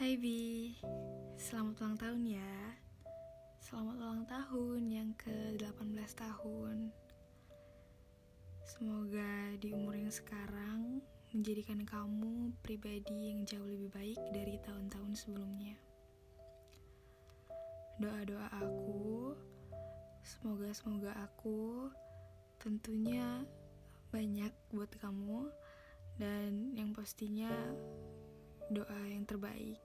Hai Bi, selamat ulang tahun ya. Selamat ulang tahun yang ke-18 tahun. Semoga di umur yang sekarang menjadikan kamu pribadi yang jauh lebih baik dari tahun-tahun sebelumnya. Doa-doa aku, semoga-semoga aku tentunya banyak buat kamu. Dan yang pastinya doa yang terbaik.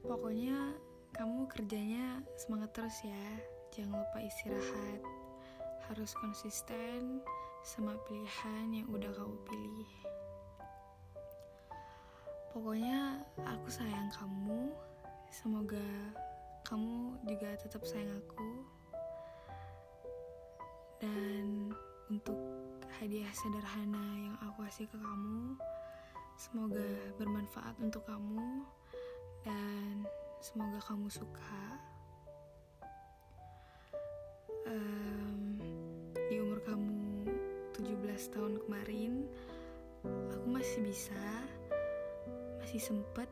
Pokoknya kamu kerjanya semangat terus ya. Jangan lupa istirahat. Harus konsisten sama pilihan yang udah kamu pilih. Pokoknya aku sayang kamu. Semoga kamu juga tetap sayang aku. Dan untuk hadiah sederhana yang aku kasih ke kamu, Semoga bermanfaat untuk kamu dan semoga kamu suka. Um, di umur kamu 17 tahun kemarin, aku masih bisa, masih sempet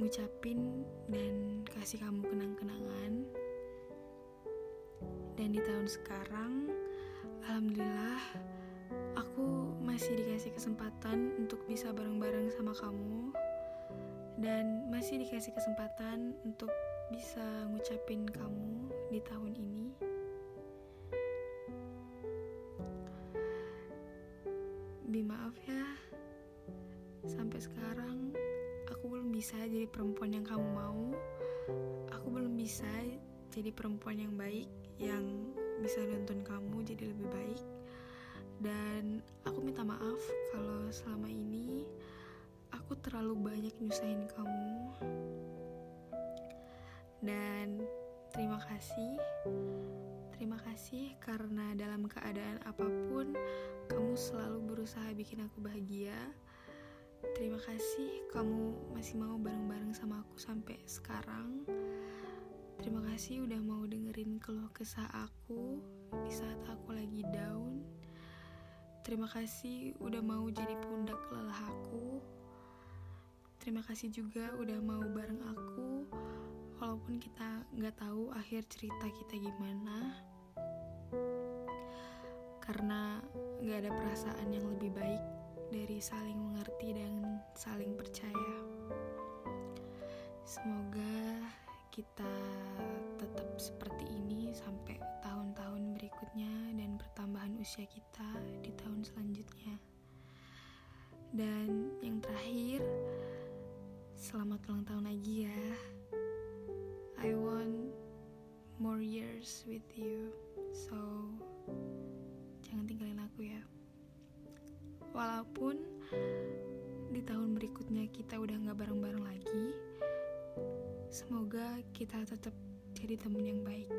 ngucapin dan kasih kamu kenang-kenangan. Dan di tahun sekarang, alhamdulillah masih dikasih kesempatan untuk bisa bareng-bareng sama kamu dan masih dikasih kesempatan untuk bisa ngucapin kamu di tahun ini. Bi maaf ya, sampai sekarang aku belum bisa jadi perempuan yang kamu mau. Aku belum bisa jadi perempuan yang baik yang bisa nonton kamu jadi lebih baik dan aku minta maaf kalau selama ini aku terlalu banyak nyusahin kamu. Dan terima kasih. Terima kasih karena dalam keadaan apa pun kamu selalu berusaha bikin aku bahagia. Terima kasih kamu masih mau bareng-bareng sama aku sampai sekarang. Terima kasih udah mau dengerin keluh kesah aku di saat aku. Terima kasih udah mau jadi pundak lelah aku. Terima kasih juga udah mau bareng aku, walaupun kita nggak tahu akhir cerita kita gimana. Karena nggak ada perasaan yang lebih baik dari saling mengerti dan saling percaya. Semoga kita usia kita di tahun selanjutnya. Dan yang terakhir, selamat ulang tahun lagi ya. I want more years with you. So, jangan tinggalin aku ya. Walaupun di tahun berikutnya kita udah gak bareng-bareng lagi, semoga kita tetap jadi temen yang baik.